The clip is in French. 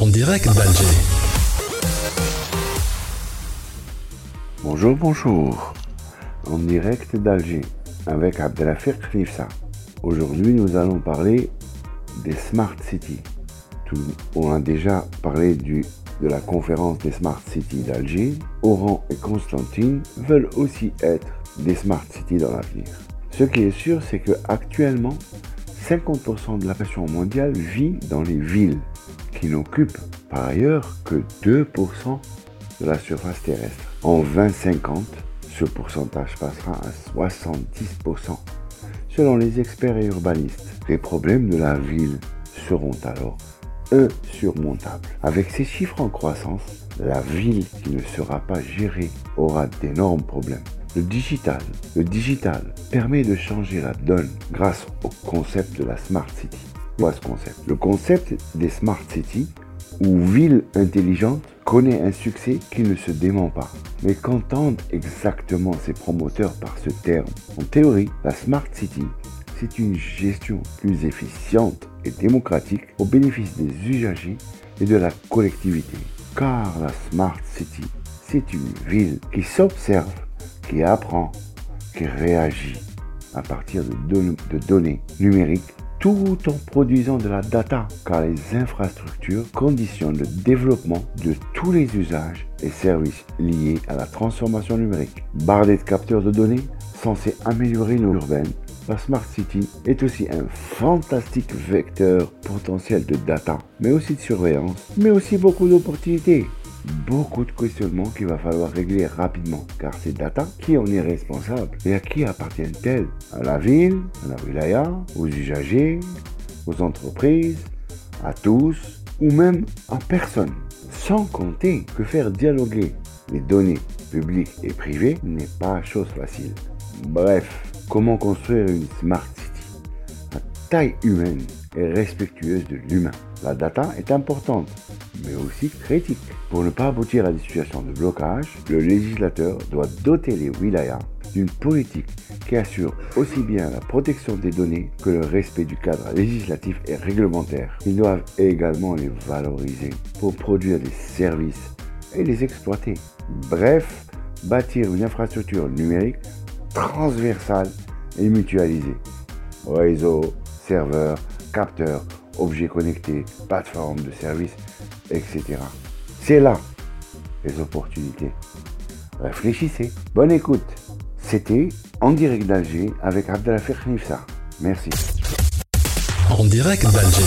En direct d'Alger. Bonjour, bonjour. En direct d'Alger avec Abdelafir Khnifsa. Aujourd'hui, nous allons parler des Smart Cities. on a déjà parlé de la conférence des Smart Cities d'Alger. Oran et Constantine veulent aussi être des Smart Cities dans l'avenir. Ce qui est sûr, c'est que actuellement, 50% de la population mondiale vit dans les villes, qui n'occupent par ailleurs que 2% de la surface terrestre. En 2050, ce pourcentage passera à 70%. Selon les experts et urbanistes, les problèmes de la ville seront alors insurmontables. Avec ces chiffres en croissance, la ville qui ne sera pas gérée aura d'énormes problèmes. Le digital. Le digital permet de changer la donne grâce au concept de la Smart City. Quoi ce concept? Le concept des Smart City ou ville intelligente connaît un succès qui ne se dément pas. Mais qu'entendent exactement ces promoteurs par ce terme En théorie, la Smart City, c'est une gestion plus efficiente et démocratique au bénéfice des usagers et de la collectivité. Car la Smart City, c'est une ville qui s'observe qui apprend, qui réagit à partir de, données numériques tout en produisant de la data, car les infrastructures conditionnent le développement de tous les usages et services liés à la transformation numérique. Bardée de capteurs de données censés améliorer nos urbaines, la Smart City est aussi un fantastique vecteur potentiel de data, mais aussi de surveillance, mais aussi beaucoup d'opportunités beaucoup de questionnements qu'il va falloir régler rapidement. Car ces data, qui en est responsable et à qui appartiennent-elles À la ville, à la wilaya, aux usagers, aux entreprises, à tous ou même à personne? Sans compter que faire dialoguer les données publiques et privées n'est pas chose facile. Bref, comment construire une smart city à taille humaine et respectueuse de l'humain? La data est importante, mais aussi critique. Pour ne pas aboutir à des situations de blocage, le législateur doit doter les wilayas d'une politique qui assure aussi bien la protection des données que le respect du cadre législatif et réglementaire. Ils doivent également les valoriser pour produire des services et les exploiter. Bref, bâtir une infrastructure numérique transversale et mutualisée. Réseau, serveur, capteurs, objets connectés, plateformes de services, etc. C'est là les opportunités. Réfléchissez. Bonne écoute. C'était en direct d'Alger avec Abdelafir Nifsa. Merci. En direct d'Alger.